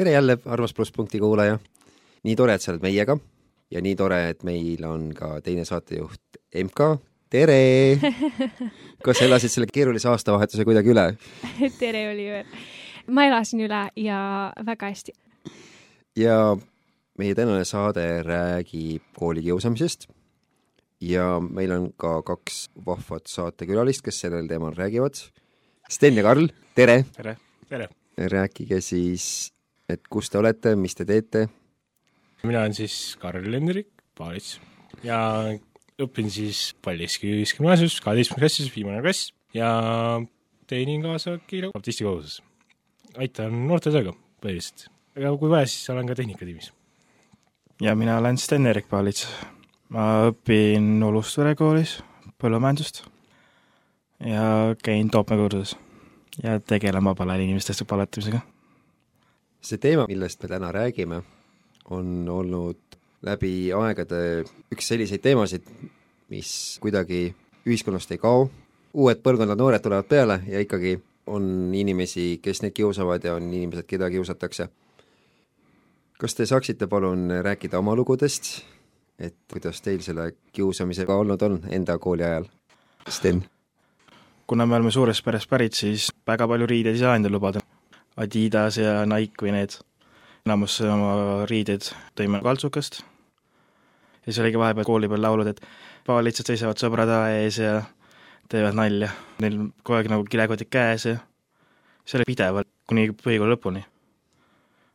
Tere jälle, armas Plusspunkti kuulaja. nii tore, et sa oled meiega ja nii tore, et meil on ka teine saatejuht MK. tere! kas elasid selle keerulise aastavahetuse kuidagi üle? tere, Oliver! ma elasin üle ja väga hästi. ja meie tänane saade räägib koolikiusamisest ja meil on ka kaks vahvat saatekülalist, kes sellel teemal räägivad. Sten ja Karl, tere! tere! tere! rääkige siis, et kus te olete, mis te teete? mina olen siis Karl Hendrik Paalits ja õpin siis Paldiski gümnaasiumis kaheteistkümnes klassis, viimane klass ja teenin kaasa Kiire baptisti koguduses. aitan noortetööga põhiliselt, aga kui vaja, siis olen ka tehnikatiimis. ja mina olen Sten-Erik Paalits. ma õpin Ulustvere koolis põllumajandust ja käin Toopme kursuses ja tegelen vabal ajal inimestest paletamisega. See teema, millest me täna räägime, on olnud läbi aegade üks selliseid teemasid, mis kuidagi ühiskonnast ei kao, uued põlvkonnad, noored tulevad peale ja ikkagi on inimesi, kes neid kiusavad ja on inimesed, keda kiusatakse. kas te saaksite palun rääkida oma lugudest, et kuidas teil selle kiusamisega olnud on enda kooli ajal? Sten? kuna me oleme suurest perest pärit, siis väga palju riideid ei saa endale lubada. Adidas ja Nike või need. enamus oma riideid tõime kaltsukast. ja siis oligi vahepeal kooli peal laulud, et paalitsad seisavad sõbrade ees ja teevad nalja. Neil kogu aeg nagu kilekotid käes ja see oli pidevalt kuni põhikooli lõpuni.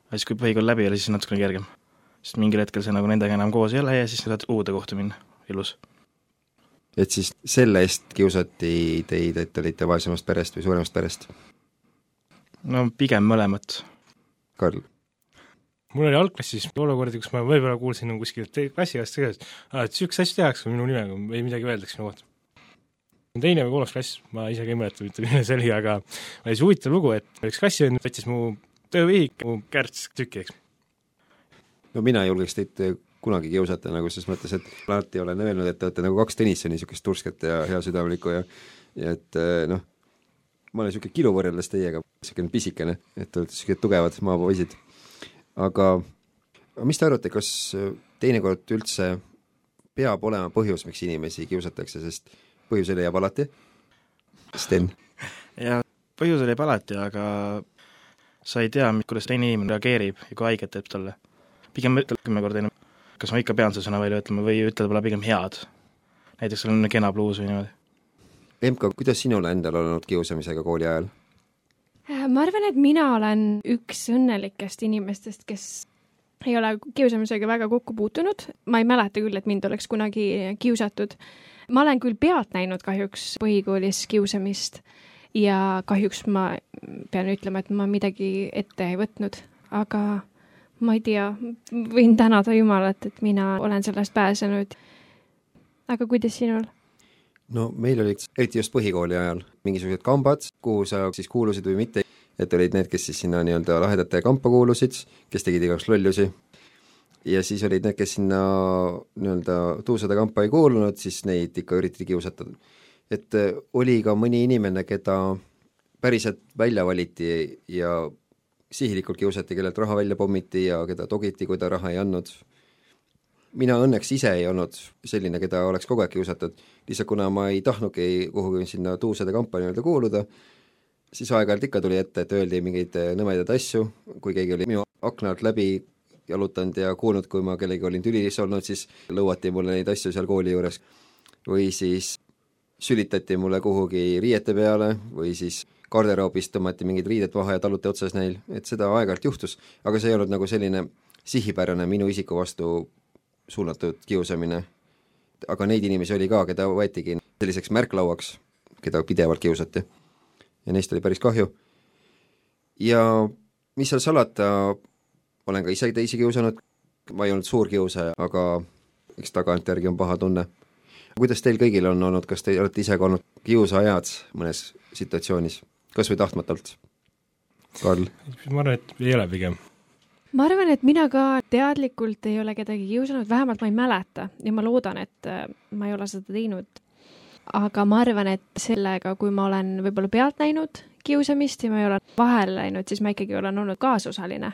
aga siis, kui põhikool läbi oli, siis natukene kergem. sest mingil hetkel sa nagu nendega enam koos ei ole ja siis sa saad uude kohta minna, ilus et siis selle eest kiusati teid, et olite vaesemast perest või suuremast perest? No pigem mõlemat. Karl? mul oli algklassis olukordi, kus ma võib-olla kuulsin nagu kuskilt klassikaaslast tegevust, et niisuguseid asju tehakse minu nimega või midagi öeldakse minu kohta. teine või kolmas klass, ma isegi ei mäleta mitte, milline see oli, aga oli see huvitav lugu, et üks klassivend võttis mu töövihik, mu kärts tükki, eks. no mina ei julgeks teid kunagi kiusata nagu ses mõttes, et alati olen öelnud, et te olete nagu kaks Tõnissoni, niisugust tursket ja heasüdamlikku ja ja et noh, ma olen niisugune kilu võrreldes teiega, niisugune pisikene, et te olete niisugused tugevad maapoisid. aga, aga mis te arvate, kas teinekord üldse peab olema põhjus, miks inimesi kiusatakse, sest põhjus leiab alati? Sten? jaa, põhjus leiab alati, aga sa ei tea, kuidas teine inimene reageerib ja kui haiget teeb talle. pigem ütleb kümme korda enam kas ma ikka pean selle sõna välja ütlema või ütled võib-olla pigem head. näiteks sul on kena pluus või niimoodi. Emka, kuidas sinul endal olnud kiusamisega kooli ajal? Äh, ma arvan, et mina olen üks õnnelikest inimestest, kes ei ole kiusamisega väga kokku puutunud. ma ei mäleta küll, et mind oleks kunagi kiusatud. ma olen küll pealt näinud kahjuks põhikoolis kiusamist ja kahjuks ma pean ütlema, et ma midagi ette ei võtnud, aga ma ei tea, võin tänada Jumalat, et mina olen sellest pääsenud. aga kuidas sinul? No meil olid, eriti just põhikooli ajal, mingisugused kambad, kuhu sa siis kuulusid või mitte, et olid need, kes siis sinna nii-öelda lahedate kampa kuulusid, kes tegid igaks lollusi, ja siis olid need, kes sinna nii-öelda tuusade kampa ei kuulunud, siis neid ikka üritati kiusata. et oli ka mõni inimene, keda päriselt välja valiti ja sihilikult kiusati, kellelt raha välja pommiti ja keda togiti, kui ta raha ei andnud. Mina õnneks ise ei olnud selline, keda oleks kogu aeg kiusatud, lihtsalt kuna ma ei tahtnudki kuhugi sinna tuusade kampa nii-öelda kuuluda, siis aeg-ajalt ikka tuli ette, et öeldi mingeid nõmedaid asju, kui keegi oli minu akna alt läbi jalutanud ja kuulnud, kui ma kellegagi olin tülis olnud, siis lõuati mulle neid asju seal kooli juures. või siis sülitati mulle kuhugi riiete peale või siis garderoobist tõmmati mingid riided maha ja taluti otsas neil, et seda aeg-ajalt juhtus, aga see ei olnud nagu selline sihipärane minu isiku vastu suunatud kiusamine. aga neid inimesi oli ka, keda võetigi selliseks märklauaks, keda pidevalt kiusati. ja neist oli päris kahju. ja mis seal salata, olen ka ise teisi kiusanud, ma ei olnud suur kiusaja, aga eks tagantjärgi on paha tunne. kuidas teil kõigil on olnud, kas te olete ise ka olnud kiusajad mõnes situatsioonis? kas või tahtmatult? Karl? ma arvan, et ei ole pigem. Ma arvan, et mina ka teadlikult ei ole kedagi kiusanud, vähemalt ma ei mäleta ja ma loodan, et äh, ma ei ole seda teinud. aga ma arvan, et sellega, kui ma olen võib-olla pealt näinud kiusamist ja ma ei ole vahele läinud, siis ma ikkagi olen olnud kaasosaline.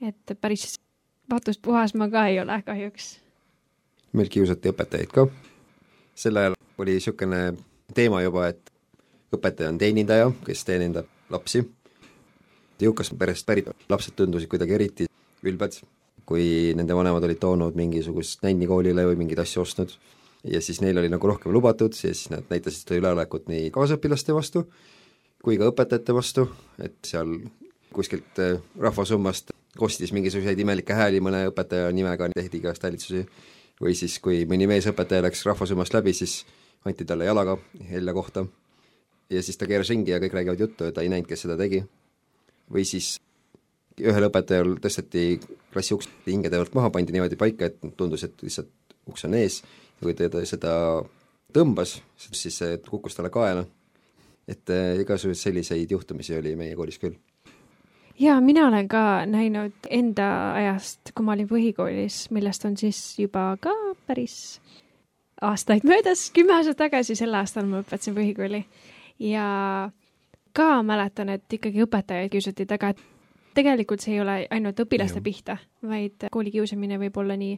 et päris patust puhas ma ka ei ole kahjuks. meil kiusati õpetajaid ka. sel ajal oli niisugune teema juba, et õpetaja on teenindaja, kes teenindab lapsi. Jõukast perest pärit. Lapsed tundusid kuidagi eriti ülbed, kui nende vanemad olid toonud mingisugust nänni koolile või mingeid asju ostnud. Ja siis neil oli nagu rohkem lubatud ja siis nad näitasid seda üleolekut nii kaasõpilaste vastu kui ka õpetajate vastu, et seal kuskilt äh, rahvasummast kostis mingisuguseid imelikke hääli mõne õpetaja nimega, tehti igast häälitsusi, või siis, kui mõni meesõpetaja läks rahvasummast läbi, siis anti talle jalaga helja kohta. Ja siis ta keeras ringi ja kõik räägivad juttu ja ta ei näinud, kes seda tegi. Või siis ühel õpetajal tõsteti klassi uks hingede juurde maha, pandi niimoodi paika, et tundus, et lihtsalt uks on ees. Ja kui ta seda tõmbas, siis see kukkus talle kaela. et äh, igasuguseid selliseid juhtumisi oli meie koolis küll. Jaa, mina olen ka näinud enda ajast, kui ma olin põhikoolis, millest on siis juba ka päris aastaid möödas, kümme aastat tagasi, sel aastal ma õpetasin põhikooli. Ja ka mäletan, et ikkagi õpetajaid kiusati taga, et tegelikult see ei ole ainult õpilaste ja. pihta, vaid koolikiusamine võib olla nii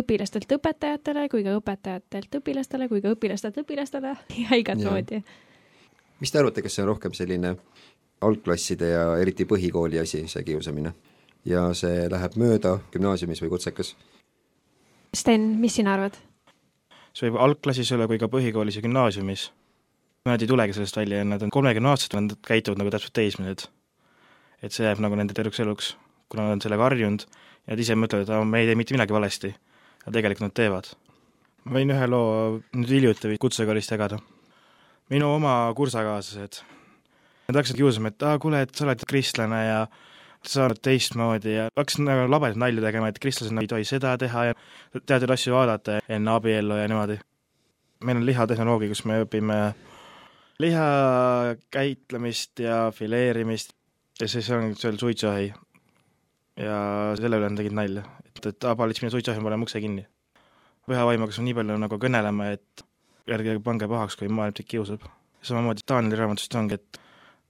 õpilastelt õpetajatele kui ka õpetajatelt õpilastele kui ka õpilastelt õpilastele ja igat moodi. mis te arvate, kas see on rohkem selline algklasside ja eriti põhikooli asi, see kiusamine? ja see läheb mööda gümnaasiumis või kutsekas? Sten, mis sina arvad? see võib algklassis olla kui ka põhikoolis ja gümnaasiumis. Nad ei tulegi sellest välja ja nad on kolmekümneaastased, nad käituvad nagu täpselt teismelised et see jääb nagu nende terveks eluks, kuna nad on sellega harjunud ja nad ise mõtlevad, et me ei tee mitte midagi valesti. aga tegelikult nad teevad. ma võin ühe loo nüüd hiljuti kutsekoolist jagada. minu oma kursakaaslased, nad hakkasid kiusama, et aa, kuule, et sa oled kristlane ja sa oled teistmoodi ja hakkasid nagu labedat nalja tegema, et kristlased ei tohi seda teha ja teatud asju vaadata enne abiellu ja niimoodi. meil on lihatehnoloogia, kus me õpime liha käitlemist ja fileerimist ja siis on seal suitsuahi. ja selle üle nad tegid nalja, et, et aa, Paalits, mine suitsuahi, ma panen ukse kinni. pühavaimuga on nii palju nagu kõnelema, et ärge pange pahaks, kui maailm teid kiusab. samamoodi Taaneli raamatust ongi, et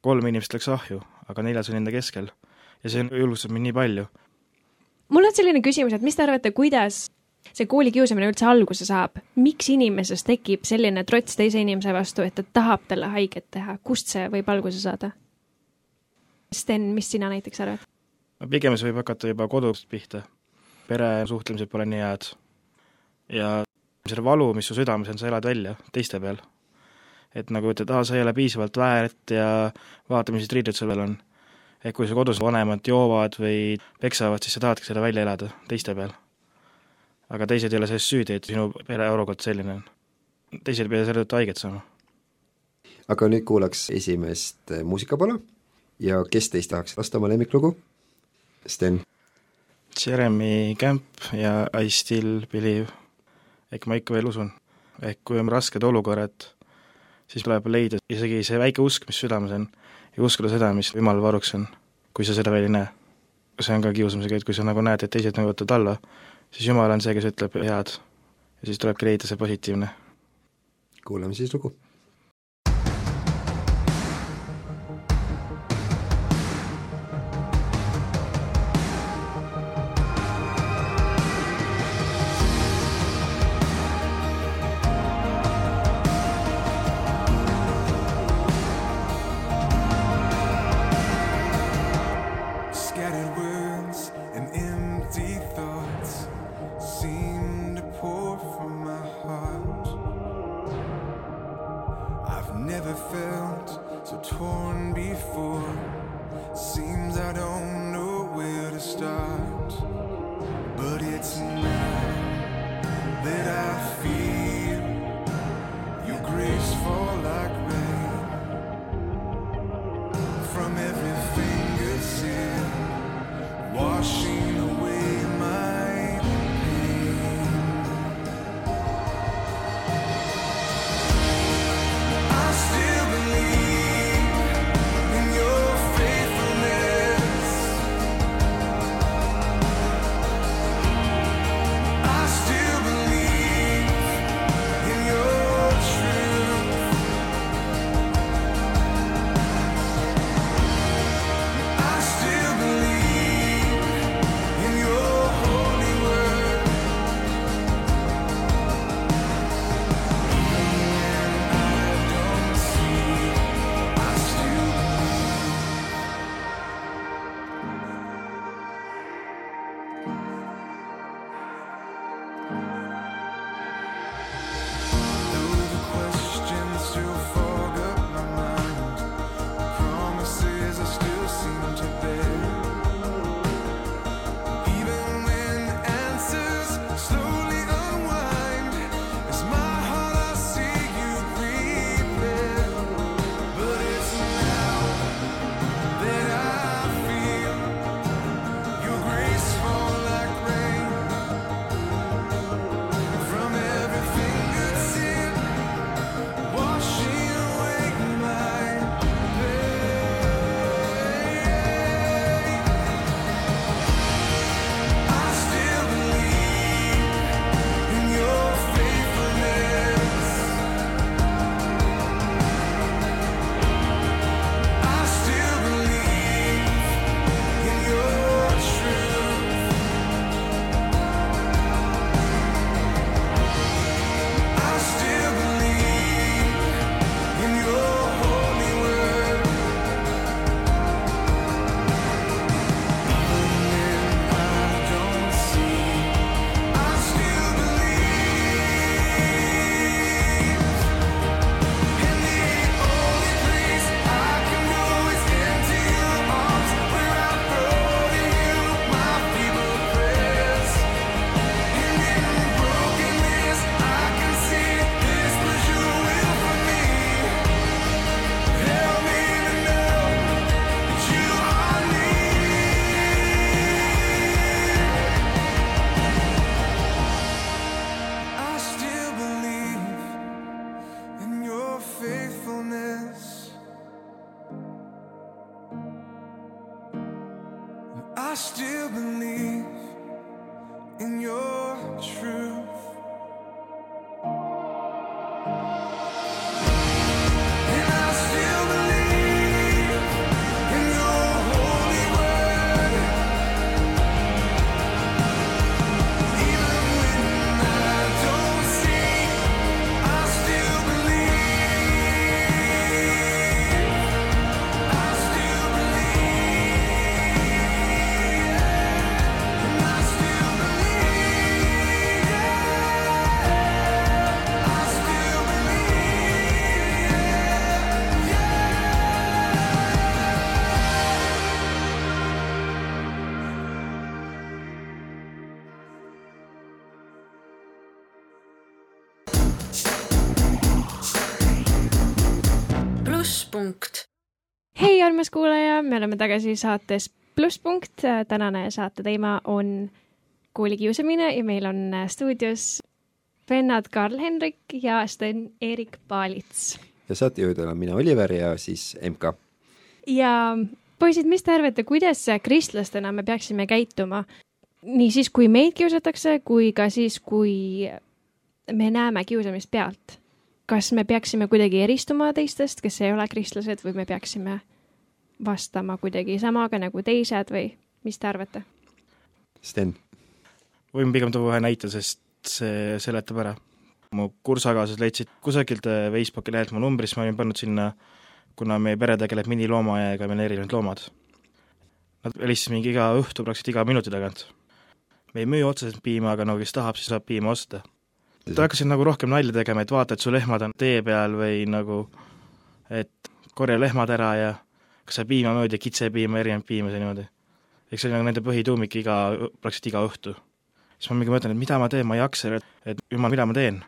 kolm inimest läks ahju, aga neljas oli enda keskel. ja see julgustab mind nii palju. mul on selline küsimus, et mis te arvate, kuidas see koolikiusamine üldse alguse saab, miks inimeses tekib selline trots teise inimese vastu, et ta tahab talle haiget teha, kust see võib alguse saada? Sten, mis sina näiteks arvad? no pigem see võib hakata juba kodust pihta. peresuhtlemised pole nii head ja selle valu, mis su südames on, sa elad välja teiste peal. et nagu ütled, aa, sa ei ole piisavalt väärt ja vaata, millised riided sul veel on. et kui su kodus vanemad joovad või peksavad, siis sa tahadki seda välja elada teiste peal. Aga teised ei ole selles süüdi, et sinu pere olukord selline on. teised ei pea selle tõttu haiget saama. aga nüüd kuulaks esimest muusikapala ja kes teist tahaks lasta oma lemmiklugu? Sten? Jeremy Camp ja I still believe. ehk ma ikka veel usun. ehk kui on rasked olukorrad, siis tuleb leida isegi see väike usk, mis südames on, ja uskuda seda, mis Jumal varuks on, kui sa seda veel ei näe. see on ka kiusamisega, et kui sa nagu näed, et teised nagu võtavad alla, siis Jumal on see, kes ütleb head. ja siis tulebki leida see positiivne. kuulame siis lugu armas kuulaja, me oleme tagasi saates Plusspunkt. tänane saate teema on koolikiusamine ja meil on stuudios vennad Karl-Henrik ja Sten-Erik Paalits. ja saatejuhid olen mina, Oliver, ja siis MK. ja poisid, mis te arvate, kuidas kristlastena me peaksime käituma nii siis, kui meid kiusatakse, kui ka siis, kui me näeme kiusamist pealt? kas me peaksime kuidagi eristuma teistest, kes ei ole kristlased või me peaksime vastama kuidagi samaga nagu teised või mis te arvate? Sten, võin pigem tuua ühe näite, sest see seletab ära. mu kursakaaslased leidsid kusagilt äh, Facebooki lehelt mu numbri, siis ma olin pannud sinna, kuna meie pere tegeleb miniloomaaia ja meil on erinevad loomad. Nad helistasid mingi iga õhtu, praktiliselt iga minuti tagant. me ei müü otseselt piima, aga no kes tahab, siis saab piima osta. Nad hakkasid nagu rohkem nalja tegema, et vaata, et su lehmad on tee peal või nagu, et korja lehmad ära ja kas sa piima mööda, kitsepiima, erinevaid piimasid niimoodi. eks see oli nagu nende põhituumik iga, praktiliselt iga õhtu. siis ma mingi mõtlen, et mida ma teen, ma ei jaksa, et, jumal, mida ma teen.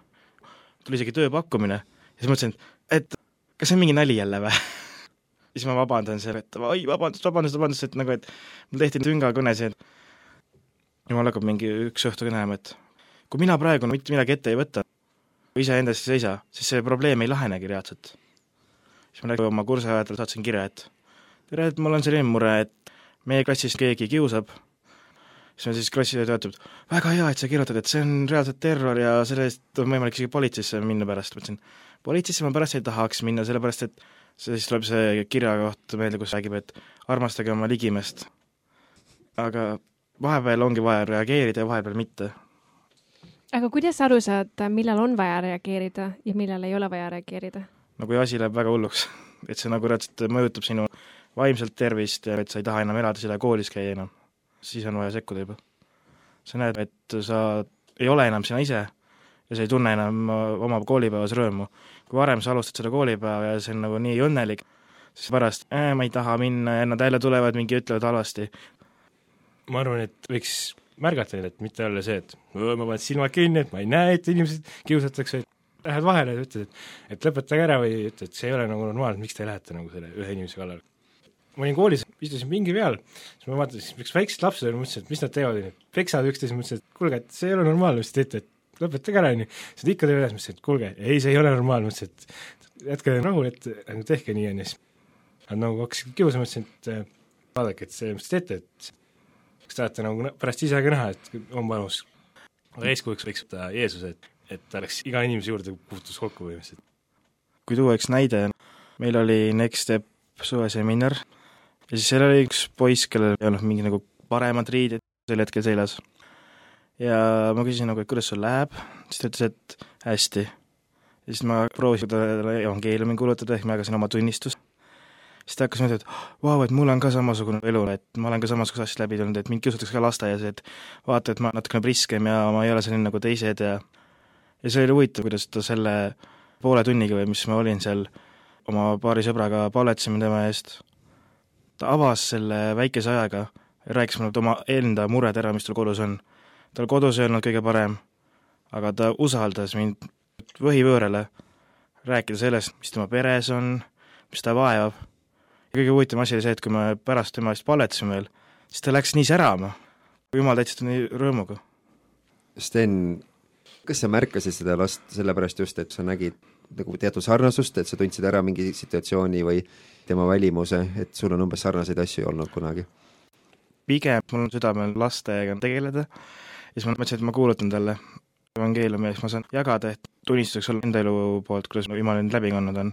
tuli isegi tööpakkumine ja siis mõtlesin, et kas see on mingi nali jälle või siis ma vabandan seal, et oi, vabandust, vabandust, vabandust, et nagu, et mul tehti süngakõne see, et jumal hakkab mingi üks õhtu kõnelema, et kui mina praegu mitte midagi ette ei võta, iseendast ei seisa, siis see probleem ei lahenegi reaalselt. siis ma läksin oma kursusajajatele, saatsin kirja, et tere, et mul on selline mure, et meie klassis keegi kiusab, siis on siis klassijuhataja ütleb, väga hea, et sa kirjutad, et see on reaalselt terror ja selle eest on võimalik isegi politseisse minna pärast, ma ütlesin, politseisse ma pärast ei tahaks minna, sellepärast et see siis tuleb see kirja koht meelde, kus räägib, et armastage oma ligimest. aga vahepeal ongi vaja reageerida ja vahepeal mitte. aga kuidas aru saada, millal on vaja reageerida ja millal ei ole vaja reageerida? no kui asi läheb väga hulluks, et see nagu reaalselt mõjutab sinu vaimselt tervist et sa ei taha enam elada seal ja koolis käia enam, siis on vaja sekkuda juba. sa näed, et sa ei ole enam sina ise ja sa ei tunne enam oma koolipäevas rõõmu. kui varem sa alustad seda koolipäeva ja see on nagu nii õnnelik, siis pärast äh, ma ei taha minna ja nad jälle tulevad mingi ütlevad halvasti. ma arvan, et võiks märgata neid, et mitte olla see, et "Öö, ma panen silmad kinni, et ma ei näe, et inimesed kiusatakse, et lähed vahele ja ütled, et et lõpetage ära või ütled, see ei ole nagu normaalne, miks te lähete nagu selle ühe inimese kallale. Ma olin koolis, istusin pingi peal, siis ma vaatasin, üks väiksed lapsed olid, mõtlesin, et mis nad teevad, peksavad üksteist, mõtlesin, et kuulge, et see ei ole normaalne, mis te teete, et lõpetage ära, onju. siis nad ikka teevad edasi, mõtlesin, et kuulge, ei, see ei ole normaalne, mõtlesin, et jätke rahu, et nagu tehke nii, onju, nad nagu hakkasid kiusama, mõtlesin, et äh, vaadake, et see, mis te teete, et kas tahate nagu pärast ise ka näha, et on panus. aga eeskujuks võiks võtta Jeesuse, et, et ta läks iga inimese juurde, puutus kokku põhimõtteliselt. kui tuua üks näide, meil oli Next Step suveseminar ja siis seal oli üks poiss, kellel ei olnud mingi nagu paremad riided sel hetkel seljas. ja ma küsisin nagu, et kuidas sul läheb, siis ta ütles, et hästi. ja siis ma proovisin talle evangeeliumi kuulutada, ehk ma jagasin oma tunnistust. siis ta hakkas mõtlema, et vau, et mul on ka samasugune elu, et ma olen ka samasugust asja läbi tulnud, et mind kiusatakse ka lasteaias, et vaata, et ma natukene priskem ja ma ei ole selline nagu teised ja ja see oli huvitav, kuidas ta selle poole tunniga või mis ma olin seal oma paari sõbraga palvetasime tema eest, ta avas selle väikese ajaga ja rääkis mulle oma enda mured ära, mis tal kodus on. tal kodus ei olnud kõige parem, aga ta usaldas mind võhipöörele, rääkida sellest, mis tema peres on, mis ta vaevab. ja kõige huvitavam asi oli see, et kui me pärast tema eest palvetasime veel, siis ta läks nii särama. jumal täitis ta nii rõõmuga. Sten, kas sa märkasid seda last sellepärast just, et sa nägid nagu teatud sarnasust, et sa tundsid ära mingi situatsiooni või tema välimuse, et sul on umbes sarnaseid asju olnud kunagi? pigem mul on südamel lastega tegeleda ja siis ma mõtlesin, et ma kuulutan talle evangeeliumi ja siis ma saan jagada, et tunnistuseks olla enda elu poolt, kuidas jumal mind läbi kandnud on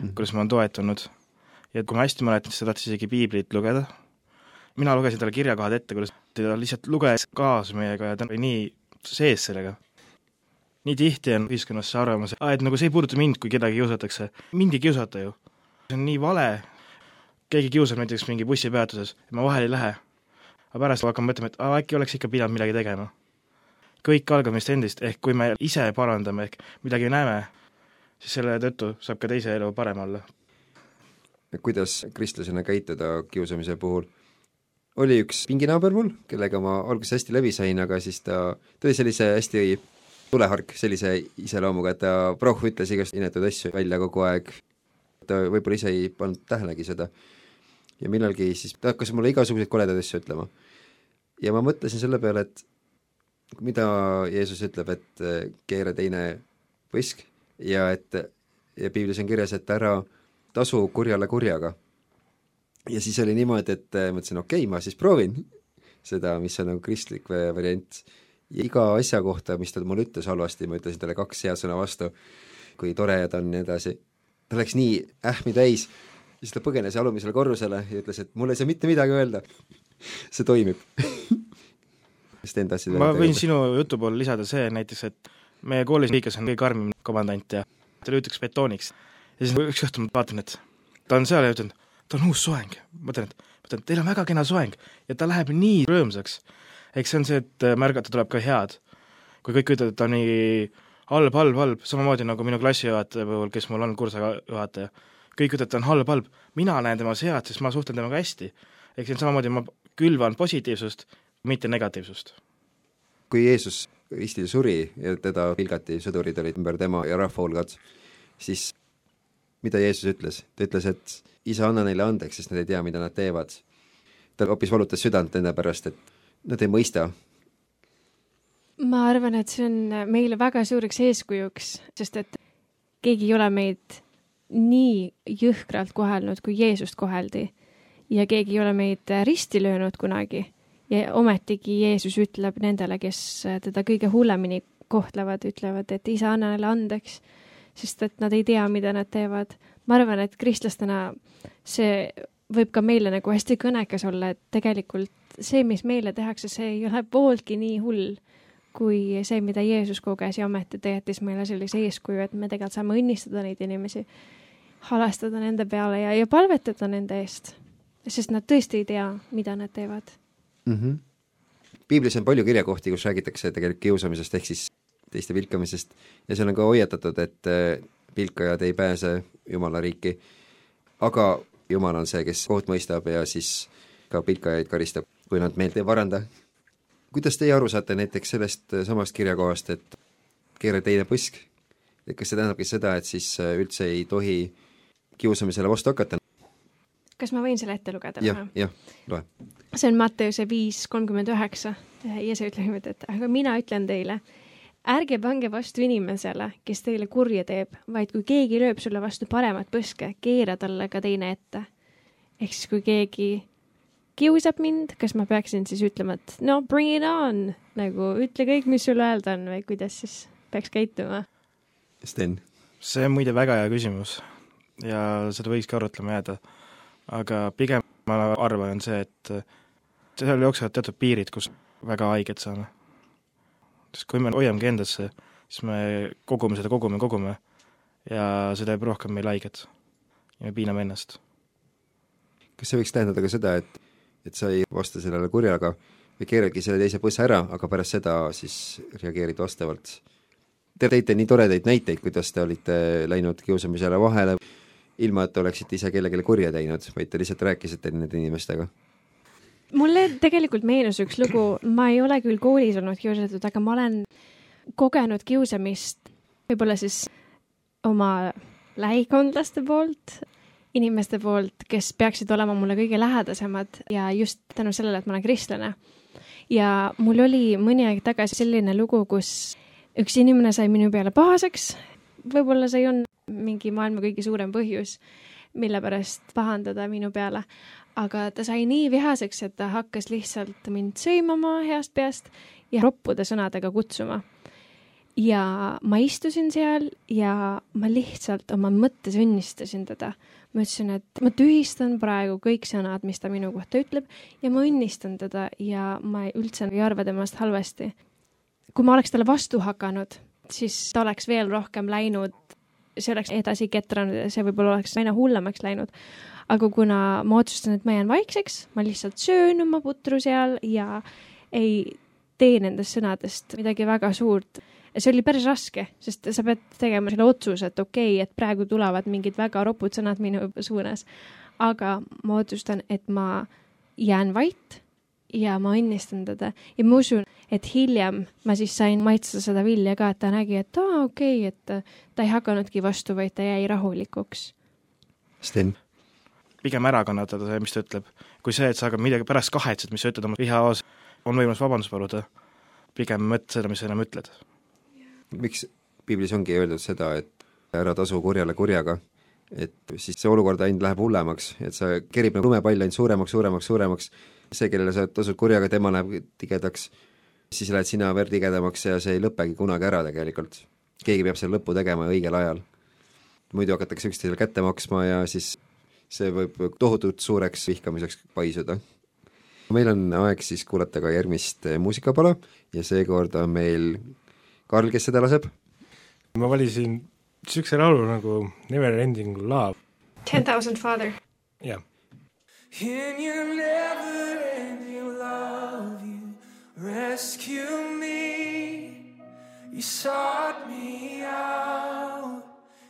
Mhm. kuidas ma olen toetanud. ja kui ma hästi mäletan, siis ta tahtis isegi piiblit lugeda. mina lugesin talle kirjakohad ette, kuidas ta lihtsalt luges kaasa meiega ja ta oli nii sees sellega. Nii tihti on ühiskonnas see arvamus, et nagu see ei puuduta mind, kui kedagi kiusatakse. mind ei kiusata ju. see on nii vale. keegi kiusab näiteks mingi bussipeatuses ma vahele ei lähe. aga pärast hakkan mõtlema, et aa, äkki oleks ikka pidanud midagi tegema. kõik algab meist endist, ehk kui me ise parandame ehk midagi näeme, siis selle tõttu saab ka teise elu parem olla. kuidas kristlasena käituda kiusamise puhul? oli üks pinginaaber mul, kellega ma alguses hästi läbi sain, aga siis ta, oli sellise hästi tulehark sellise iseloomuga, et ta prohv ütles igast inetuid asju välja kogu aeg, ta võib-olla ise ei pannud tähelegi seda. ja millalgi siis ta hakkas mulle igasuguseid koledaid asju ütlema. ja ma mõtlesin selle peale, et mida Jeesus ütleb, et eh, keera teine põsk ja et ja piiblis on kirjas, et ära tasu kurjale kurjaga. ja siis oli niimoodi, et eh, mõtlesin, okei okay,, ma siis proovin seda, mis on nagu kristlik va- variant. Ja iga asja kohta, mis ta mulle ütles halvasti, ma ütlesin talle kaks head sõna vastu, kui tore ta on ja nii edasi. ta läks nii ähmi täis, siis ta põgenes alumisele korrusele ja ütles, et mul ei saa mitte midagi öelda. see toimib Sten, tahtsid ma võin sinu jutu poole lisada see näiteks, et meie koolis liikas on kõige karmim komandant ja ta lüütakse betooniks. ja siis üks õhtu ma vaatan, et ta on seal ja ütlen, ta on uus soeng. mõtlen, et, mõtlen, et teil on väga kena soeng ja ta läheb nii rõõmsaks. Eks see on see, et äh, märgata tuleb ka head. kui kõik ütlevad, et ta on nii halb, halb, halb, samamoodi nagu minu klassijuhataja puhul, kes mul on kursajuhataja, kõik ütlevad, et ta on halb, halb, mina näen temas head, sest ma suhtlen temaga hästi. ehk on samamoodi, ma külvan positiivsust, mitte negatiivsust kui Jeesus ristil suri ja teda pilgati, sõdurid olid ümber tema ja rahva hulgad, siis mida Jeesus ütles? ta ütles, et isa, anna neile andeks, sest nad ei tea, mida nad teevad. ta hoopis valutas südant enda pärast, et nad ei mõista. ma arvan, et see on meile väga suureks eeskujuks, sest et keegi ei ole meid nii jõhkralt kohelnud, kui Jeesust koheldi. ja keegi ei ole meid risti löönud kunagi. ja ometigi Jeesus ütleb nendele, kes teda kõige hullemini kohtlevad, ütlevad, et isa, anna neile andeks, sest et nad ei tea, mida nad teevad. ma arvan, et kristlastena see võib ka meile nagu hästi kõnekas olla, et tegelikult see, mis meile tehakse, see ei ole pooltki nii hull kui see, mida Jeesus koges ja ometi ta jättis meile sellise eeskuju, et me tegelikult saame õnnistada neid inimesi, halestada nende peale ja, ja palvetada nende eest. sest nad tõesti ei tea, mida nad teevad. mm. -hmm. piiblis on palju kirjakohti, kus räägitakse tegelikult kiusamisest ehk siis teiste pilkamisest ja seal on ka hoiatatud, et eh, pilkajad ei pääse Jumala riiki. aga Jumal on see, kes kohut mõistab ja siis ka pilkajaid karistab, kui nad meelt ei paranda. kuidas teie aru saate näiteks sellest samast kirjakohast, et keera teine põsk, et kas see tähendabki seda, et siis eh, üldse ei tohi kiusamisele vastu hakata? kas ma võin selle ette lugeda? jah, jah, loe. see on Matteuse viis kolmkümmend üheksa ja see ütleb niimoodi, et aga mina ütlen teile, ärge pange vastu inimesele, kes teile kurja teeb, vaid kui keegi lööb sulle vastu paremat põske, keera talle ka teine ette. ehk siis, kui keegi kiusab mind, kas ma peaksin siis ütlema, et no bring it on, nagu ütle kõik, mis sul öelda on või kuidas siis peaks käituma? Sten, see on muide väga hea küsimus ja seda võikski arutlema jääda. aga pigem ma arvan, on see, et seal jooksevad teatud piirid, kus väga haiget saame. Sest kui me hoiamegi endasse, siis me kogume seda, kogume, kogume ja see teeb rohkem meile haiget. ja me piiname ennast. kas see võiks tähendada ka seda, et, et sa ei vasta sellele kurjaga või keeradki selle teise põssa ära, aga pärast seda siis reageerid vastavalt? Te tõite nii toredaid näiteid, kuidas te olite läinud kiusamisele vahele, ilma et te oleksite ise kellelegi kurja teinud, vaid te lihtsalt rääkisite nende inimestega. Mulle tegelikult meenus üks lugu, ma ei ole küll koolis olnud kiusatud, aga ma olen kogenud kiusamist võib-olla siis oma lähikondlaste poolt, inimeste poolt, kes peaksid olema mulle kõige lähedasemad ja just tänu sellele, et ma olen kristlane. ja mul oli mõni aeg tagasi selline lugu, kus üks inimene sai minu peale pahaseks, võib-olla see olnud mingi maailma kõige suurem põhjus, mille pärast pahandada minu peale. aga ta sai nii vihaseks, et ta hakkas lihtsalt mind sõimama heast peast ja roppude sõnadega kutsuma. ja ma istusin seal ja ma lihtsalt oma mõttes õnnistasin teda. ma ütlesin, et ma tühistan praegu kõik sõnad, mis ta minu kohta ütleb ja ma õnnistan teda ja ma ei- üldse ei arva temast halvasti. kui ma oleks talle vastu hakanud, siis ta oleks veel rohkem läinud, see oleks edasi ketranud ja see võib-olla oleks aina hullemaks läinud. aga kuna ma otsustasin, et ma jään vaikseks, ma lihtsalt söön oma putru seal ja ei tee nendest sõnadest midagi väga suurt. see oli päris raske, sest sa pead tegema selle otsuse, et okei okay,, et praegu tulevad mingid väga ropud sõnad minu suunas. aga ma otsustan, et ma jään vait ja ma õnnistan teda ja ma usun, et hiljem ma siis sain maitsta seda vilja ka, et ta nägi, et aa, okei okay,, et ta ei hakanudki vastu, vaid ta jäi rahulikuks. Sten, pigem ära kannatada see, mis ta ütleb. kui see, et sa hakkad midagi pärast kahetsed, mis sa ütled oma vihaos, on võimalus vabandust paluda, pigem mõtle seda, mis sa enam ütled. miks piiblis ongi öeldud seda, et ära tasu kurjale kurjaga, et siis see olukord ainult läheb hullemaks, et sa kerib nagu lumepall ainult suuremaks, suuremaks, suuremaks, see, kellele sa tasud kurjaga, tema läheb tigedaks, siis lähed sina veel tigedamaks ja see ei lõpegi kunagi ära tegelikult. keegi peab selle lõpu tegema õigel ajal. muidu hakatakse üksteisele kätte maksma ja siis see võib tohutult suureks vihkamiseks paisuda. meil on aeg siis kuulata ka järgmist muusikapala ja seekord on meil Karl, kes seda laseb? ma valisin niisuguse laulu nagu Never Ending Love, Ten thousand father. jah. In your never ending love, you rescue me. You sought me out,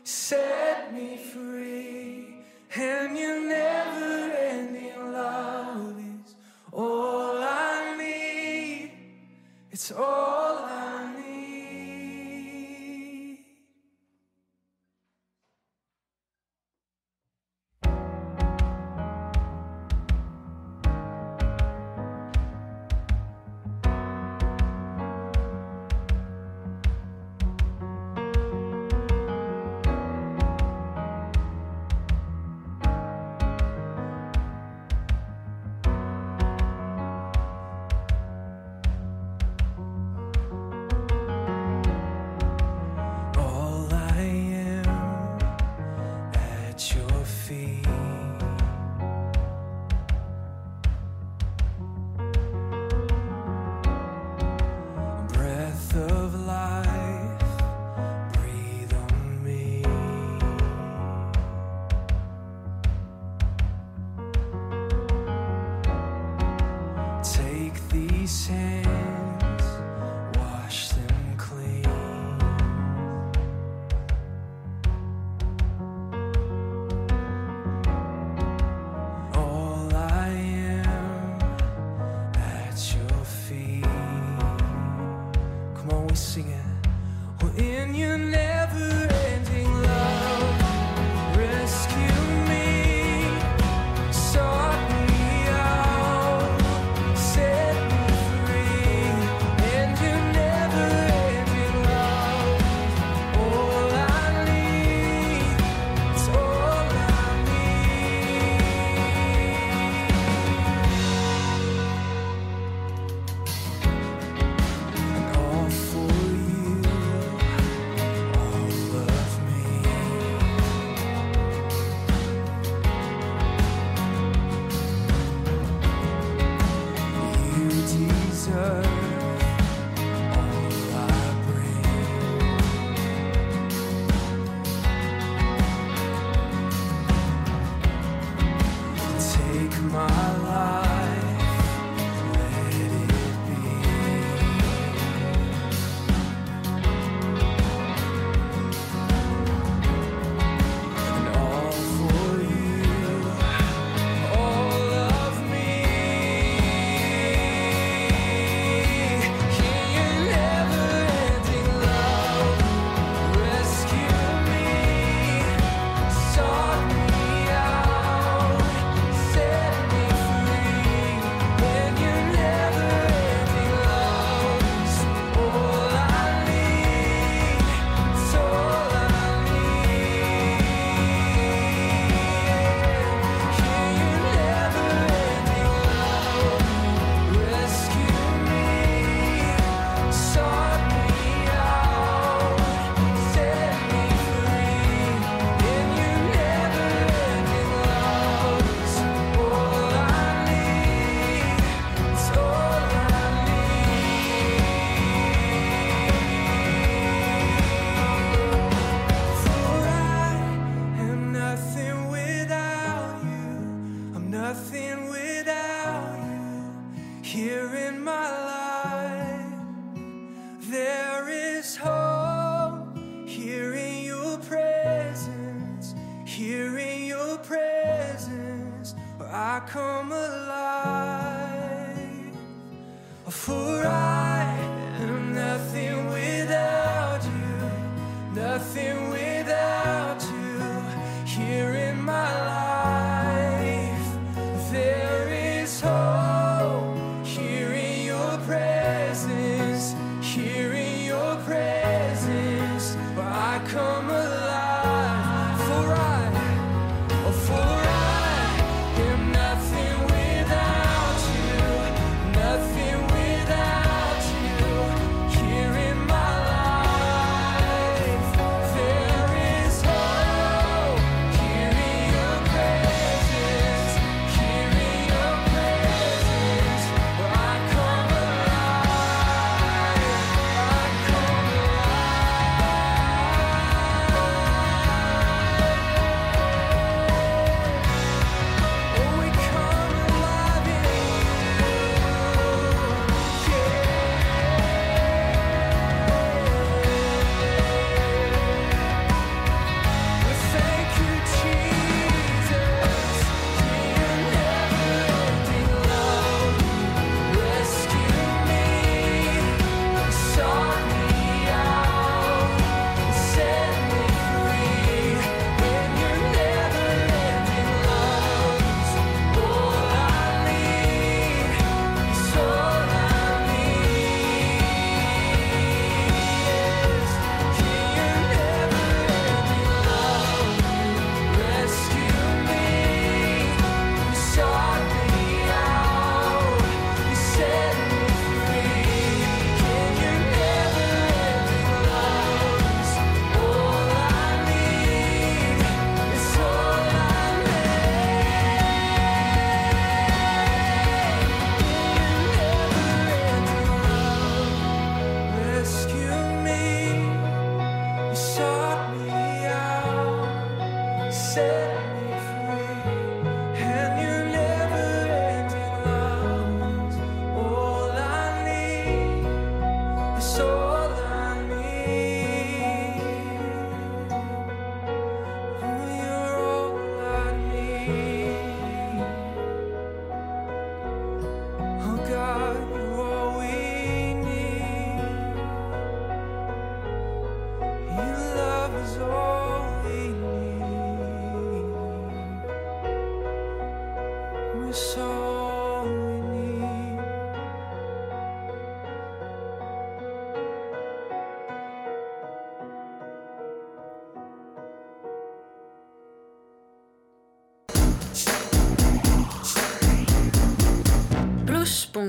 set me free. And your never ending love is all I need. It's all I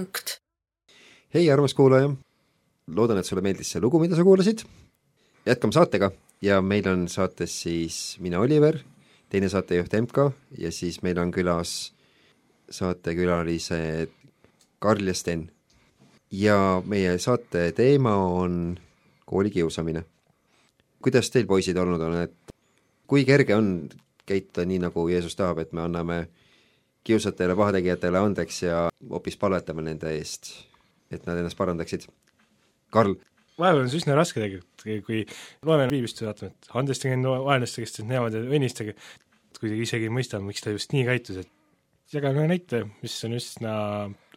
plusspunkt hei, armas kuulaja! loodan, et sulle meeldis see lugu, mida sa kuulasid. jätkame saatega ja meil on saates siis mina, Oliver, teine saatejuht MK ja siis meil on külas saatekülalised Karl ja Sten. ja meie saate teema on koolikiusamine. kuidas teil, poisid, olnud on, et kui kerge on käituda nii, nagu Jeesus tahab, et me anname kiusatajale, pahategijatele andeks ja hoopis palvetame nende eest, et nad ennast parandaksid? Karl, vahepeal on see üsna raske tegelikult, kui loeme piiblist ja vaatame, et andestage enda vaenlaste, kes teid näevad ja õnnistage, kuidagi isegi ei mõista, miks ta just nii käitus, et jagan ühe näite, mis on üsna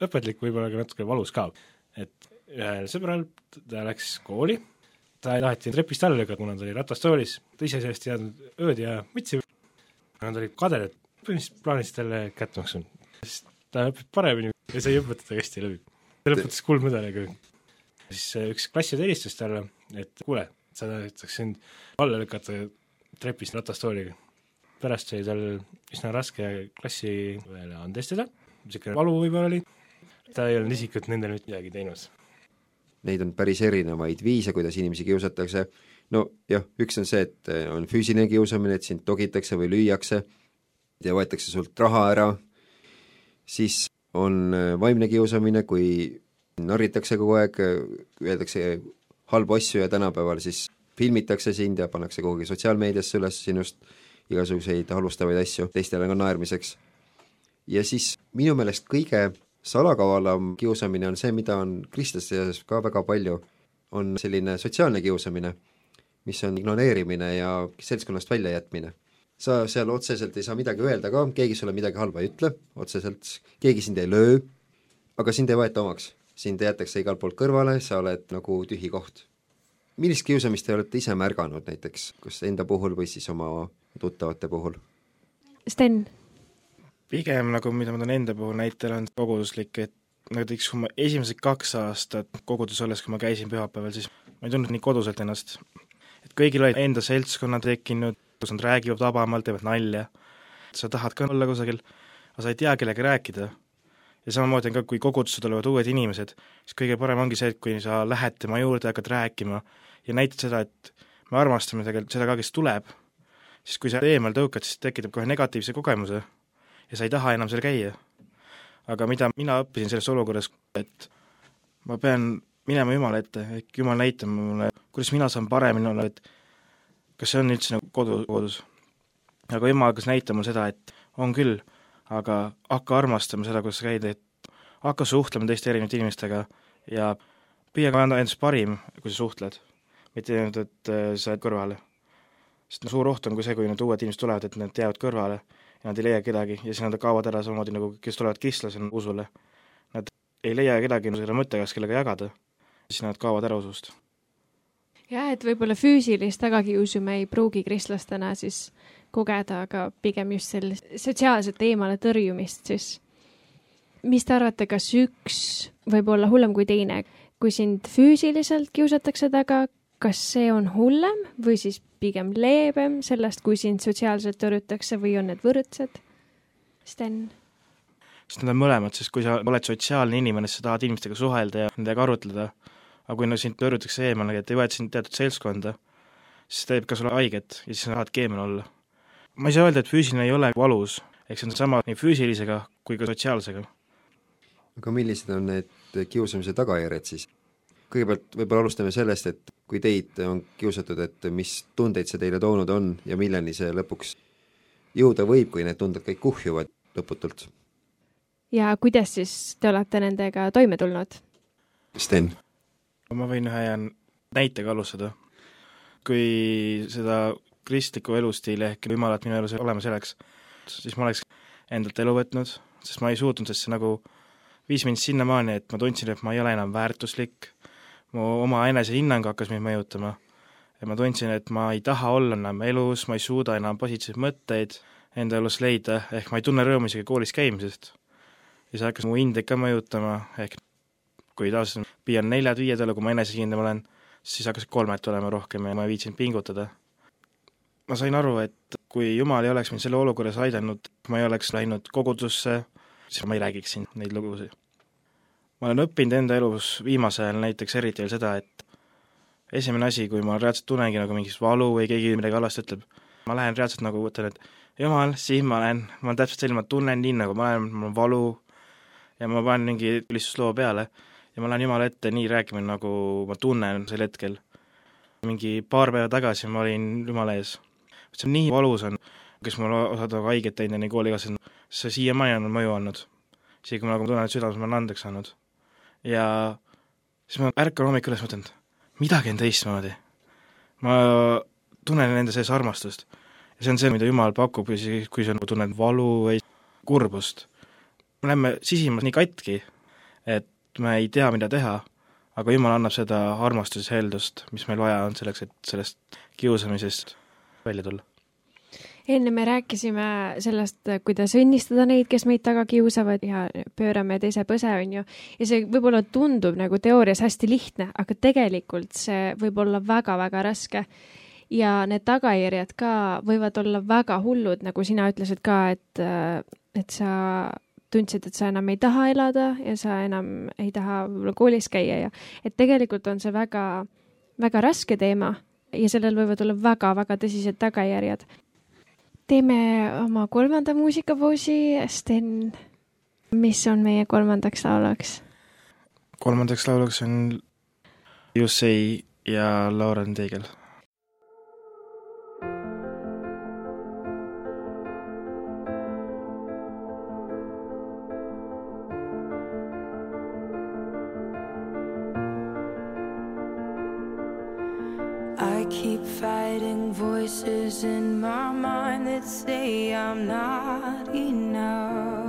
õpetlik, võib-olla ka natuke valus ka. et ühel sõbral, ta läks kooli, ta taheti trepist alla lükata, kuna ta oli ratastoolis, ta ise sellest ei teadnud ööd ja mütsi, nad olid kadedad, põhimõtteliselt plaanisid talle kätt maksma, sest ta õpib paremini ja sai õpetada hästi läbi. ta lõpetas kuldmedaliga. siis äh, üks klassijuht helistas talle, et kuule, sa tahaks sind alla lükata trepist ratastooliga. pärast sai tal üsna raske klassi peale andestada, niisugune valu võib-olla oli, ta ei olnud isiklikult nendele mitte midagi teinud. neid on päris erinevaid viise, kuidas inimesi kiusatakse, no jah, üks on see, et eh, on füüsiline kiusamine, et sind togitakse või lüüakse ja võetakse sult raha ära, siis on eh, vaimne kiusamine, kui narritakse kogu aeg, öeldakse halbu asju ja tänapäeval siis filmitakse sind ja pannakse kuhugi sotsiaalmeediasse üles sinust igasuguseid halvustavaid asju teistele ka naermiseks. ja siis minu meelest kõige salakavalam kiusamine on see, mida on kristlaste seas ka väga palju, on selline sotsiaalne kiusamine, mis on ignoreerimine ja seltskonnast väljajätmine. Sa seal otseselt ei saa midagi öelda ka, keegi sulle midagi halba ei ütle otseselt, keegi sind ei löö, aga sind ei võeta omaks. sind jäetakse igalt poolt kõrvale, sa oled nagu tühi koht. millist kiusamist te olete ise märganud näiteks, kas enda puhul või siis oma tuttavate puhul? Sten, pigem nagu, mida ma toon enda puhul näitena, on koguduslik, et näiteks kui ma esimesed kaks aastat kogudus olles, kui ma käisin pühapäeval, siis ma ei tundnud nii koduselt ennast. et kõigil olid enda seltskonnad tekkinud, kus nad räägivad vabamalt, teevad nalja, sa tahad ka olla kusagil, aga sa ei tea, kellega rääkida. ja samamoodi on ka, kui kogudusse tulevad uued inimesed, siis kõige parem ongi see, et kui sa lähed tema juurde, hakkad rääkima ja näitad seda, et me armastame tegelikult seda ka, kes tuleb, siis kui sa eemal tõukad, siis tekitab kohe negatiivse kogemuse ja sa ei taha enam seal käia. aga mida mina õppisin selles olukorras, et ma pean minema Jumala ette, ehk Jumal näitab mulle, kuidas mina saan paremini olla, et kas see on üldse nagu kodu, kodus. aga Jumal hakkas näitama seda, et on küll, aga hakka armastama seda, kus sa käid, et hakka suhtlema teiste erinevate inimestega ja püüa ka anda endast parim, kui sa suhtled. mitte ainult, et äh, sa jääd kõrvale. sest no suur oht on ka see, kui need uued inimesed tulevad, et nad jäävad kõrvale ja nad ei leia kedagi ja siis nad kaovad ära samamoodi nagu, kes tulevad kristlasena usule. Nad ei leia kedagi selle mõttega, kellega jagada, siis nad kaovad ära usust. Jah, et võib-olla füüsilist tagakiusu me ei pruugi kristlastena siis kogeda, aga pigem just sellist sotsiaalset eemale tõrjumist siis. mis te arvate, kas üks võib olla hullem kui teine, kui sind füüsiliselt kiusatakse taga, kas see on hullem või siis pigem leebem sellest, kui sind sotsiaalselt tõrjutakse või on need võrdsed? Sten? sest need on mõlemad, sest kui sa oled sotsiaalne inimene, siis sa tahad inimestega suhelda ja nendega arutleda, aga kui no sind tõrjutakse eemale, et ei võeta sind teatud seltskonda, siis teeb ka sulle haiget ja siis sa tahadki eemal olla. ma ei saa öelda, et füüsiline ei ole valus, eks see on sama nii füüsilisega kui ka sotsiaalsega. aga millised on need kiusamise tagajärjed siis? kõigepealt võib-olla alustame sellest, et kui teid on kiusatud, et mis tundeid see teile toonud on ja milleni see lõpuks jõuda võib, kui need tunded kõik kuhjuvad lõputult? ja kuidas siis te olete nendega toime tulnud? Sten? Ma võin ühe näitega alustada. kui seda kristlikku elustiili ehk Jumalat minu elus olema selleks, siis ma oleks endalt elu võtnud, sest ma ei suutnud, sest see nagu viis mind sinnamaani, et ma tundsin, et ma ei ole enam väärtuslik, mu oma enesehinnang hakkas mind mõjutama ja ma tundsin, et ma ei taha olla enam elus, ma ei suuda enam positiivseid mõtteid enda elus leida, ehk ma ei tunne rõõmu isegi koolis käimisest. ja see hakkas mu hindeid ka mõjutama, ehk kui tavaliselt püüan neljad-viied olla, kui ma enesekindlam olen, siis hakkasid kolmed tulema rohkem ja ma ei viitsinud pingutada. ma sain aru, et kui Jumal ei oleks mind selle olukorras aidanud, ma ei oleks läinud kogudusse, siis ma ei räägiks siin neid lugusid. ma olen õppinud enda elus viimasel ajal näiteks eriti veel seda, et esimene asi, kui ma reaalselt tunnengi nagu mingit valu või keegi midagi halvasti ütleb, ma lähen reaalselt nagu mõtlen, et jumal, siin ma olen, ma olen täpselt selline, ma tunnen nii, nagu ma olen, mul on valu ja ma panen mingi ülistusloo peale ja ma lähen Jumala ette nii rääkima, nagu ma tunnen sel hetkel. mingi paar päeva tagasi ma olin Jumala ees. see on nii valus on, kes mul osad on haiget teinud ja nii koolikaaslased, see siiamaani on mõju olnud. isegi kui ma nagu tunnen, et südames ma olen andeks saanud. ja siis ma ärkan hommikul üles, mõtlen, et midagi on teistmoodi. ma tunnen enda sees armastust. ja see on see, mida Jumal pakub, isegi kui sa nagu tunned valu või kurbust. me läheme sisimas nii katki, et me ei tea, mida teha, aga Jumal annab seda armastust ja heldust, mis meil vaja on selleks, et sellest kiusamisest välja tulla. enne me rääkisime sellest, kuidas õnnistada neid, kes meid taga kiusavad ja pöörame teise põse, on ju. ja see võib-olla tundub nagu teoorias hästi lihtne, aga tegelikult see võib olla väga-väga raske. ja need tagajärjed ka võivad olla väga hullud, nagu sina ütlesid ka, et, et sa tundsid, et sa enam ei taha elada ja sa enam ei taha võib-olla koolis käia ja et tegelikult on see väga, väga raske teema ja sellel võivad olla väga-väga tõsised tagajärjed. teeme oma kolmanda muusikapausi, Sten, mis on meie kolmandaks lauluks? kolmandaks lauluks on Jussei ja Lauren Teigel keep fighting voices in my mind that say I'm not enough.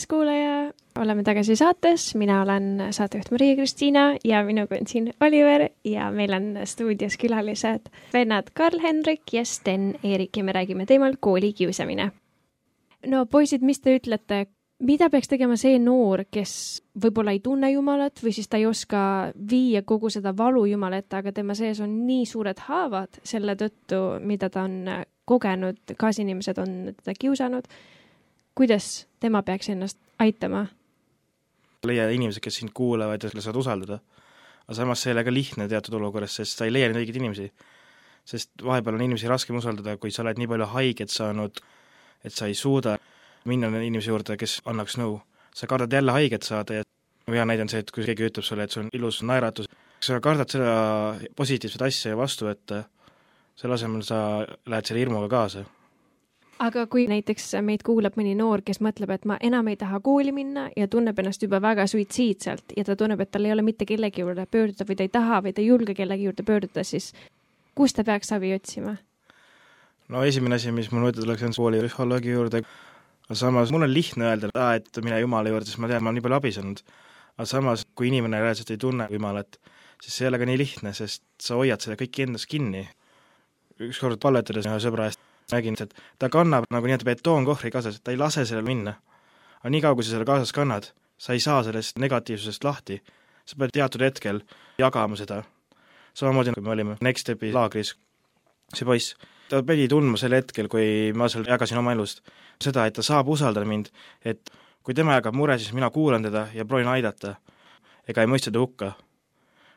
Armas kuulaja, oleme tagasi saates, mina olen saatejuht Maria-Kristiina ja minuga on siin Oliver ja meil on stuudios külalised vennad Karl-Henrik ja Sten-Erik ja me räägime teemal koolikiusamine. no poisid, mis te ütlete, mida peaks tegema see noor, kes võib-olla ei tunne Jumalat või siis ta ei oska viia kogu seda valu Jumala ette, aga tema sees on nii suured haavad selle tõttu, mida ta on kogenud, kaasinimesed on teda kiusanud. Kuidas tema peaks ennast aitama? leia inimesed, kes sind kuulavad ja kelle saad usaldada. aga samas see ei ole ka lihtne teatud olukorras, sest sa ei leia neid õigeid inimesi. sest vahepeal on inimesi raskem usaldada, kui sa oled nii palju haiget saanud, et sa ei suuda minna inimese juurde, kes annaks nõu. sa kardad jälle haiget saada ja hea näide on see, et kui keegi ütleb sulle, et sul on ilus naeratus, sa kardad seda positiivset asja vastu võtta, selle asemel sa lähed selle hirmuga kaasa aga kui näiteks meid kuulab mõni noor, kes mõtleb, et ma enam ei taha kooli minna ja tunneb ennast juba väga suitsiidselt ja ta tunneb, et tal ei ole mitte kellegi juurde pöörduda või ta ei taha või ta ei julge kellegi juurde pöörduda, siis kust ta peaks abi otsima? no esimene asi, mis mul mõte tuleks, on kooli psühholoogi juurde, aga samas mul on lihtne öelda, et aa, et mine Jumala juurde, sest ma tean, ma olen nii palju abi saanud. aga samas, kui inimene reaalselt ei tunne Jumalat, siis see ei ole ka nii lihtne, sest sa hoiad seda kõike endas kinni. ükskord palvetades ühe sõbra eest nägin, et ta kannab nagu nii-öelda betoonkohvri kaasas, ta ei lase sellel minna. aga niikaua, kui sa selle kaasas kannad, sa ei saa sellest negatiivsusest lahti. sa pead teatud hetkel jagama seda. samamoodi, kui me olime Next Stepi laagris, see poiss, ta pidi tundma sel hetkel, kui ma seal jagasin oma elust, seda, et ta saab usaldada mind, et kui tema jagab mure, siis mina kuulan teda ja proovin aidata ega ei mõista ta hukka.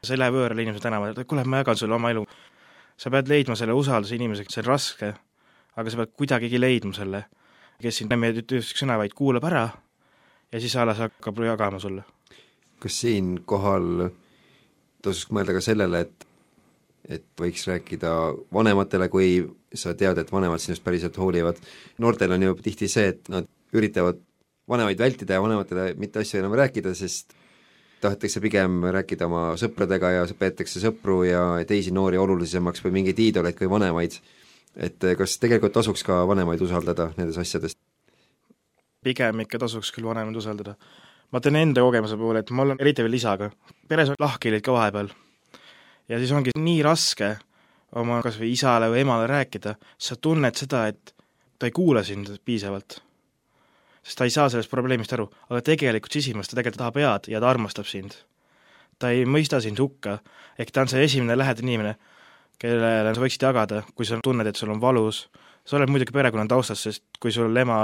sa ei lähe võõrale inimesele tänavale, et kuule, ma jagan sulle oma elu. sa pead leidma selle usalduse inimesega, see on raske, aga sa pead kuidagigi leidma selle, kes sind ütle ükski sõna, vaid kuulab ära ja siis alles hakkab jagama sulle. kas siinkohal tasuks mõelda ka sellele, et et võiks rääkida vanematele, kui sa tead, et vanemad sinust päriselt hoolivad. noortel on ju tihti see, et nad üritavad vanemaid vältida ja vanematele mitte asju enam rääkida, sest tahetakse pigem rääkida oma sõpradega ja peetakse sõpru ja teisi noori olulisemaks või mingeid iidoleid kui vanemaid. Et kas tegelikult tasuks ka vanemaid usaldada nendes asjades? pigem ikka tasuks küll vanemaid usaldada. ma teen enda kogemuse puhul, et mul on eriti veel isaga, peres on lahkhelid ka vahepeal. ja siis ongi nii raske oma kas või isale või emale rääkida, sa tunned seda, et ta ei kuula sind piisavalt. sest ta ei saa sellest probleemist aru, aga tegelikult sisimas ta tegelikult tahab head ja ta armastab sind. ta ei mõista sind hukka, ehk ta on see esimene lähedane inimene, kellele sa võiksid jagada, kui sa tunned, et sul on valus, sa oled muidugi perekonna taustas, sest kui sul ema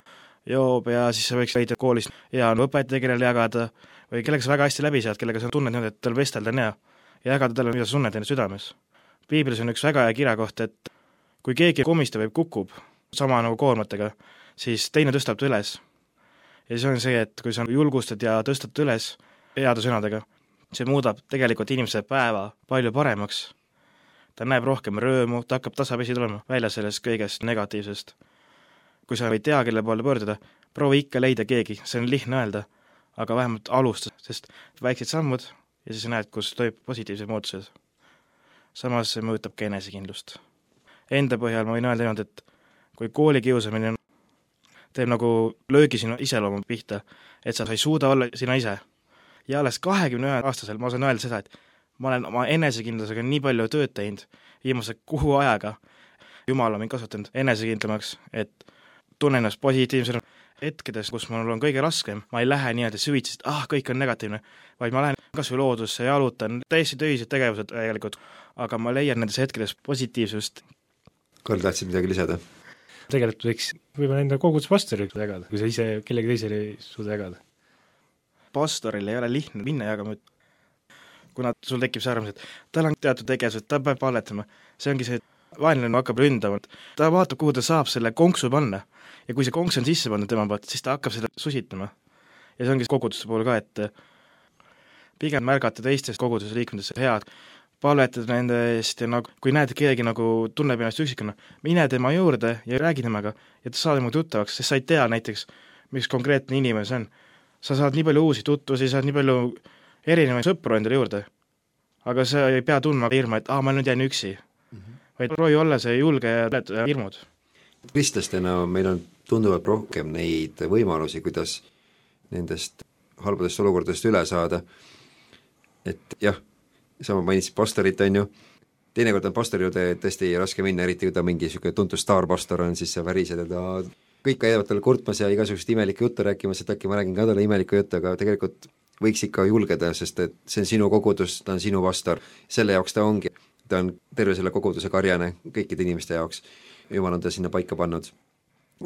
joob ja siis sa võiks leida koolist hea õpetaja, kellele jagada, või kellega sa väga hästi läbi saad, kellega sa tunned niimoodi, et tal vestelda on hea, ja jagada talle, mida sa tunned enda südames. piiblis on üks väga hea kirjakoht, et kui keegi komistab või kukub sama nagu koormatega, siis teine tõstab ta üles. ja siis on see, et kui sa julgustad ja tõstad ta üles heade sõnadega, see muudab tegelikult inimese päeva palju paremaks. Ta näeb rohkem rõõmu, ta hakkab tasapisi tulema välja sellest kõigest negatiivsest. kui sa ei tea, kelle poole pöörduda, proovi ikka leida keegi, see on lihtne öelda, aga vähemalt alusta, sest väiksed sammud ja siis näed, kus toimub positiivsed muutused. samas see mõjutab ka enesekindlust. Enda põhjal ma võin öelda niimoodi, et kui koolikiusamine teeb nagu löögi sinu iseloomu pihta, et sa, ei suuda olla sina ise, ja alles kahekümne ühe aastasel ma saan öelda seda, et ma olen oma enesekindlusega nii palju tööd teinud viimase kuu ajaga, jumal on mind kasvatanud enesekindlamaks, et tunnen ennast positiivsena, hetkedes, kus mul on kõige raskem, ma ei lähe nii-öelda süvitsi, et ah, kõik on negatiivne, vaid ma lähen kas või loodusse, jalutan, täiesti töised tegevused tegelikult, aga ma leian nendes hetkedes positiivsust. Karl, tahtsid midagi lisada? tegelikult võiks võib-olla enda koguduspastorit jagada, kui sa ise kellegi teisele ei suuda jagada. pastoril ei ole lihtne minna jagama, et kuna sul tekib see arvamus, et tal on teatud tegevused, ta peab palvetama, see ongi see, et vaenlane hakkab ründama, ta vaatab, kuhu ta saab selle konksu panna. ja kui see konks on sisse pandud tema poolt, siis ta hakkab seda susitama. ja see ongi koguduste puhul ka, et pigem märgata teistes koguduse liikmetest head, palvetada nende eest ja nagu kui näed, et keegi nagu tunneb ennast üksikuna, mine tema juurde ja räägi temaga ja saa temaga tuttavaks, sest sa ei tea näiteks, mis konkreetne inimene see on. sa saad nii palju uusi tutvusi, saad nii palju erinevaid sõpru endale juurde. aga sa ei pea tundma hirmu, et aa, ma nüüd jään üksi mm. -hmm. vaid proovi olla see julge ja ületada hirmud. kristlastena meil on tunduvalt rohkem neid võimalusi, kuidas nendest halbadest olukordadest üle saada, et jah, sa mainisid pastorit, on ju, teinekord on pastori juurde tõesti raske minna, eriti kui ta mingi niisugune tuntud staarpastor on, siis sa värised ja ta kõik käivad talle kurtmas ja igasugust imelikku juttu rääkimas, et äkki ma räägin ka talle imelikku juttu, aga tegelikult võiks ikka julgeda, sest et see on sinu kogudus, ta on sinu pastor, selle jaoks ta ongi. ta on terve selle koguduse karjane kõikide inimeste jaoks, jumal on ta sinna paika pannud.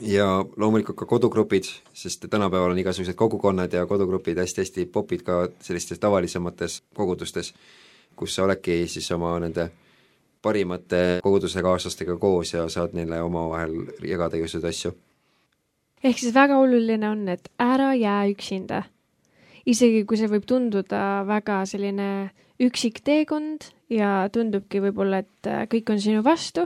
ja loomulikult ka kodugrupid, sest tänapäeval on igasugused kogukonnad ja kodugrupid hästi-hästi popid ka sellistes tavalisemates kogudustes, kus sa oledki siis oma nende parimate kogudusekaaslastega koos ja saad neile omavahel jagada igasuguseid asju. ehk siis väga oluline on, et ära jää üksinda. Isegi kui see võib tunduda väga selline üksik teekond ja tundubki võib-olla, et äh, kõik on sinu vastu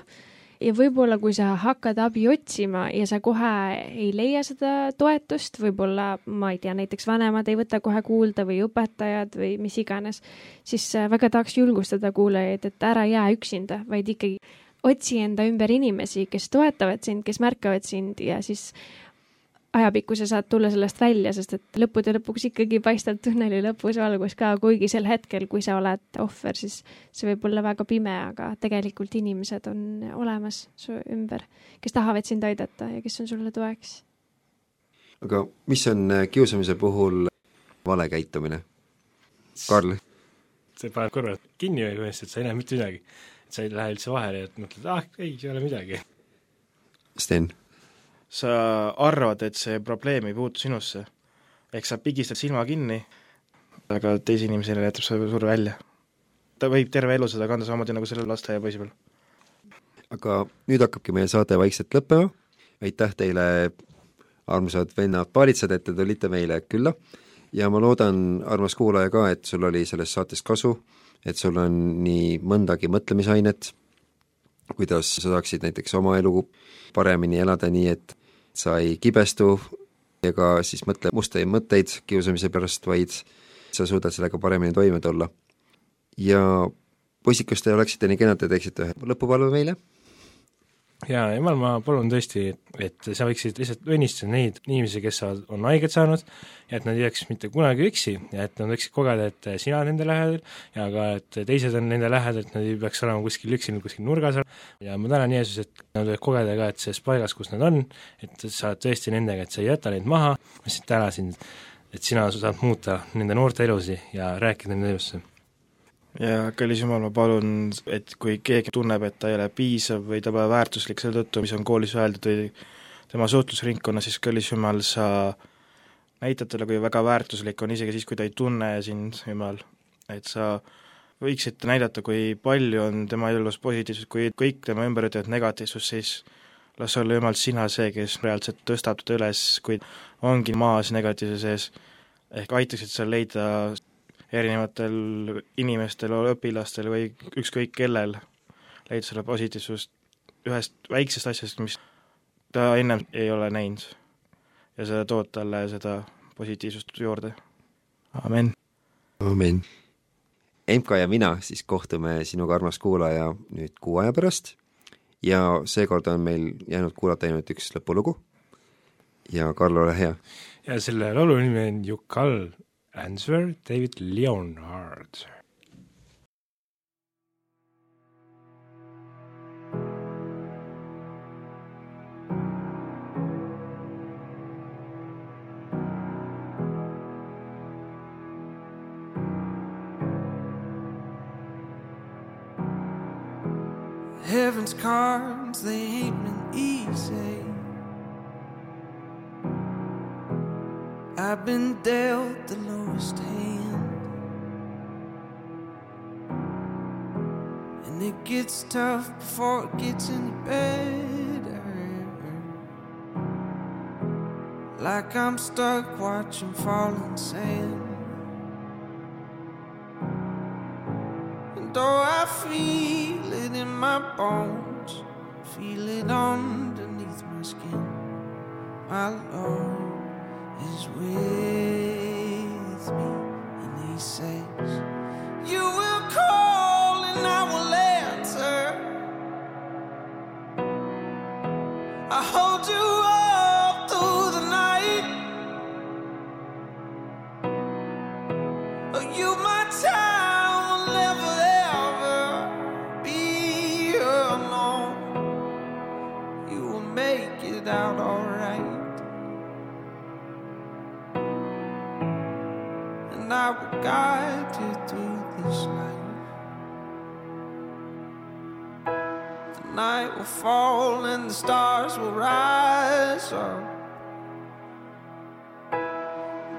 ja võib-olla, kui sa hakkad abi otsima ja sa kohe ei leia seda toetust, võib-olla ma ei tea, näiteks vanemad ei võta kohe kuulda või õpetajad või mis iganes, siis äh, väga tahaks julgustada kuulajaid, et ära jää üksinda, vaid ikkagi otsi enda ümber inimesi, kes toetavad sind, kes märkavad sind ja siis ajapikku sa saad tulla sellest välja, sest et lõppude lõpuks ikkagi paistab tunneli lõpus valgus ka, kuigi sel hetkel, kui sa oled ohver, siis see võib olla väga pime, aga tegelikult inimesed on olemas su ümber, kes tahavad sind aidata ja kes on sulle toeks. aga mis on äh, kiusamise puhul vale käitumine? Karl, see paneb kõrvad kinni või põhimõtteliselt sa ei näe mitte midagi. et sa ei lähe üldse vahele ja mõtled, ah ei, ei ole midagi. Sten, sa arvad, et see probleem ei puutu sinusse. ehk sa pigistad silma kinni, aga teise inimesele jätab see suur välja. ta võib terve elu seda kanda samamoodi nagu selle lasteaiapoisi peal. aga nüüd hakkabki meie saade vaikselt lõppema, aitäh teile, armsad vennad-paalitsad, et te tulite meile külla ja ma loodan, armas kuulaja ka, et sul oli sellest saatest kasu, et sul on nii mõndagi mõtlemisainet, kuidas sa saaksid näiteks oma elu paremini elada, nii et sa ei kibestu ega siis mõtle mustaid mõtteid kiusamise pärast, vaid sa suudad sellega paremini toime tulla. ja poisid, kas te oleksite nii kenad ja teeksite ühe lõpupalve meile? Ja Jumal, ma palun tõesti, et sa võiksid lihtsalt õnnistada neid inimesi, kes sa, on haiget saanud ja et nad ei jääks mitte kunagi üksi ja et nad võiksid kogeda, et sina oled nende lähedal ja ka, et teised on nende lähedal, et nad ei peaks olema kuskil üksinda kuskil nurgas ja ma tänan Jeesus, et nad võivad kogeda ka, et selles paigas, kus nad on, et sa oled tõesti nendega, et sa ei jäta neid maha, ma lihtsalt tänasin, et sina saad muuta nende noorte elusid ja rääkida nende elusse ja kallis Jumal, ma palun, et kui keegi tunneb, et ta ei ole piisav või ta pole väärtuslik selle tõttu, mis on koolis öeldud või tema suhtlusringkonnas, siis kallis Jumal, sa näitad talle, kui väga väärtuslik on, isegi siis, kui ta ei tunne sind, Jumal, et sa võiksid näidata, kui palju on tema elus positiivsust, kui kõik tema ümber ütlevad negatiivsust, siis las olla Jumal sina see, kes reaalselt tõstab teda üles, kui ongi maas negatiivsuse sees, ehk aitaksid seal leida erinevatel inimestel, õpilastel või ükskõik kellel, leida selle positiivsust ühest väiksest asjast, mis ta ennem ei ole näinud. ja sa tood talle seda positiivsust juurde. amin. amin. Emka ja mina siis kohtume sinuga, armas kuulaja, nüüd kuu aja pärast ja seekord on meil jäänud kuulata ainult üks lõpulugu. ja Karl, ole hea. ja selle laulu nimi on Call Answer David Leonard. Heaven's cards, they ain't been easy. I've been dealt the lowest hand. And it gets tough before it gets any better. Like I'm stuck watching falling sand. And though I feel it in my bones, feel it underneath my skin, my is with me, and He says, guide you through this night. The night will fall and the stars will rise up,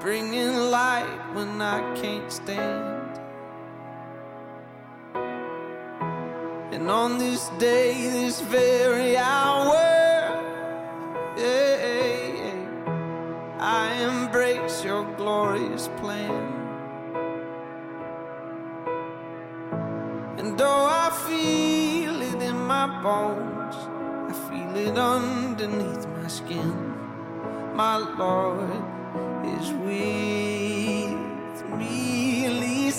bringing light when I can't stand. And on this day, this very hour, yeah, I embrace your glorious plan. bones. I feel it underneath my skin. My Lord is with me. Leave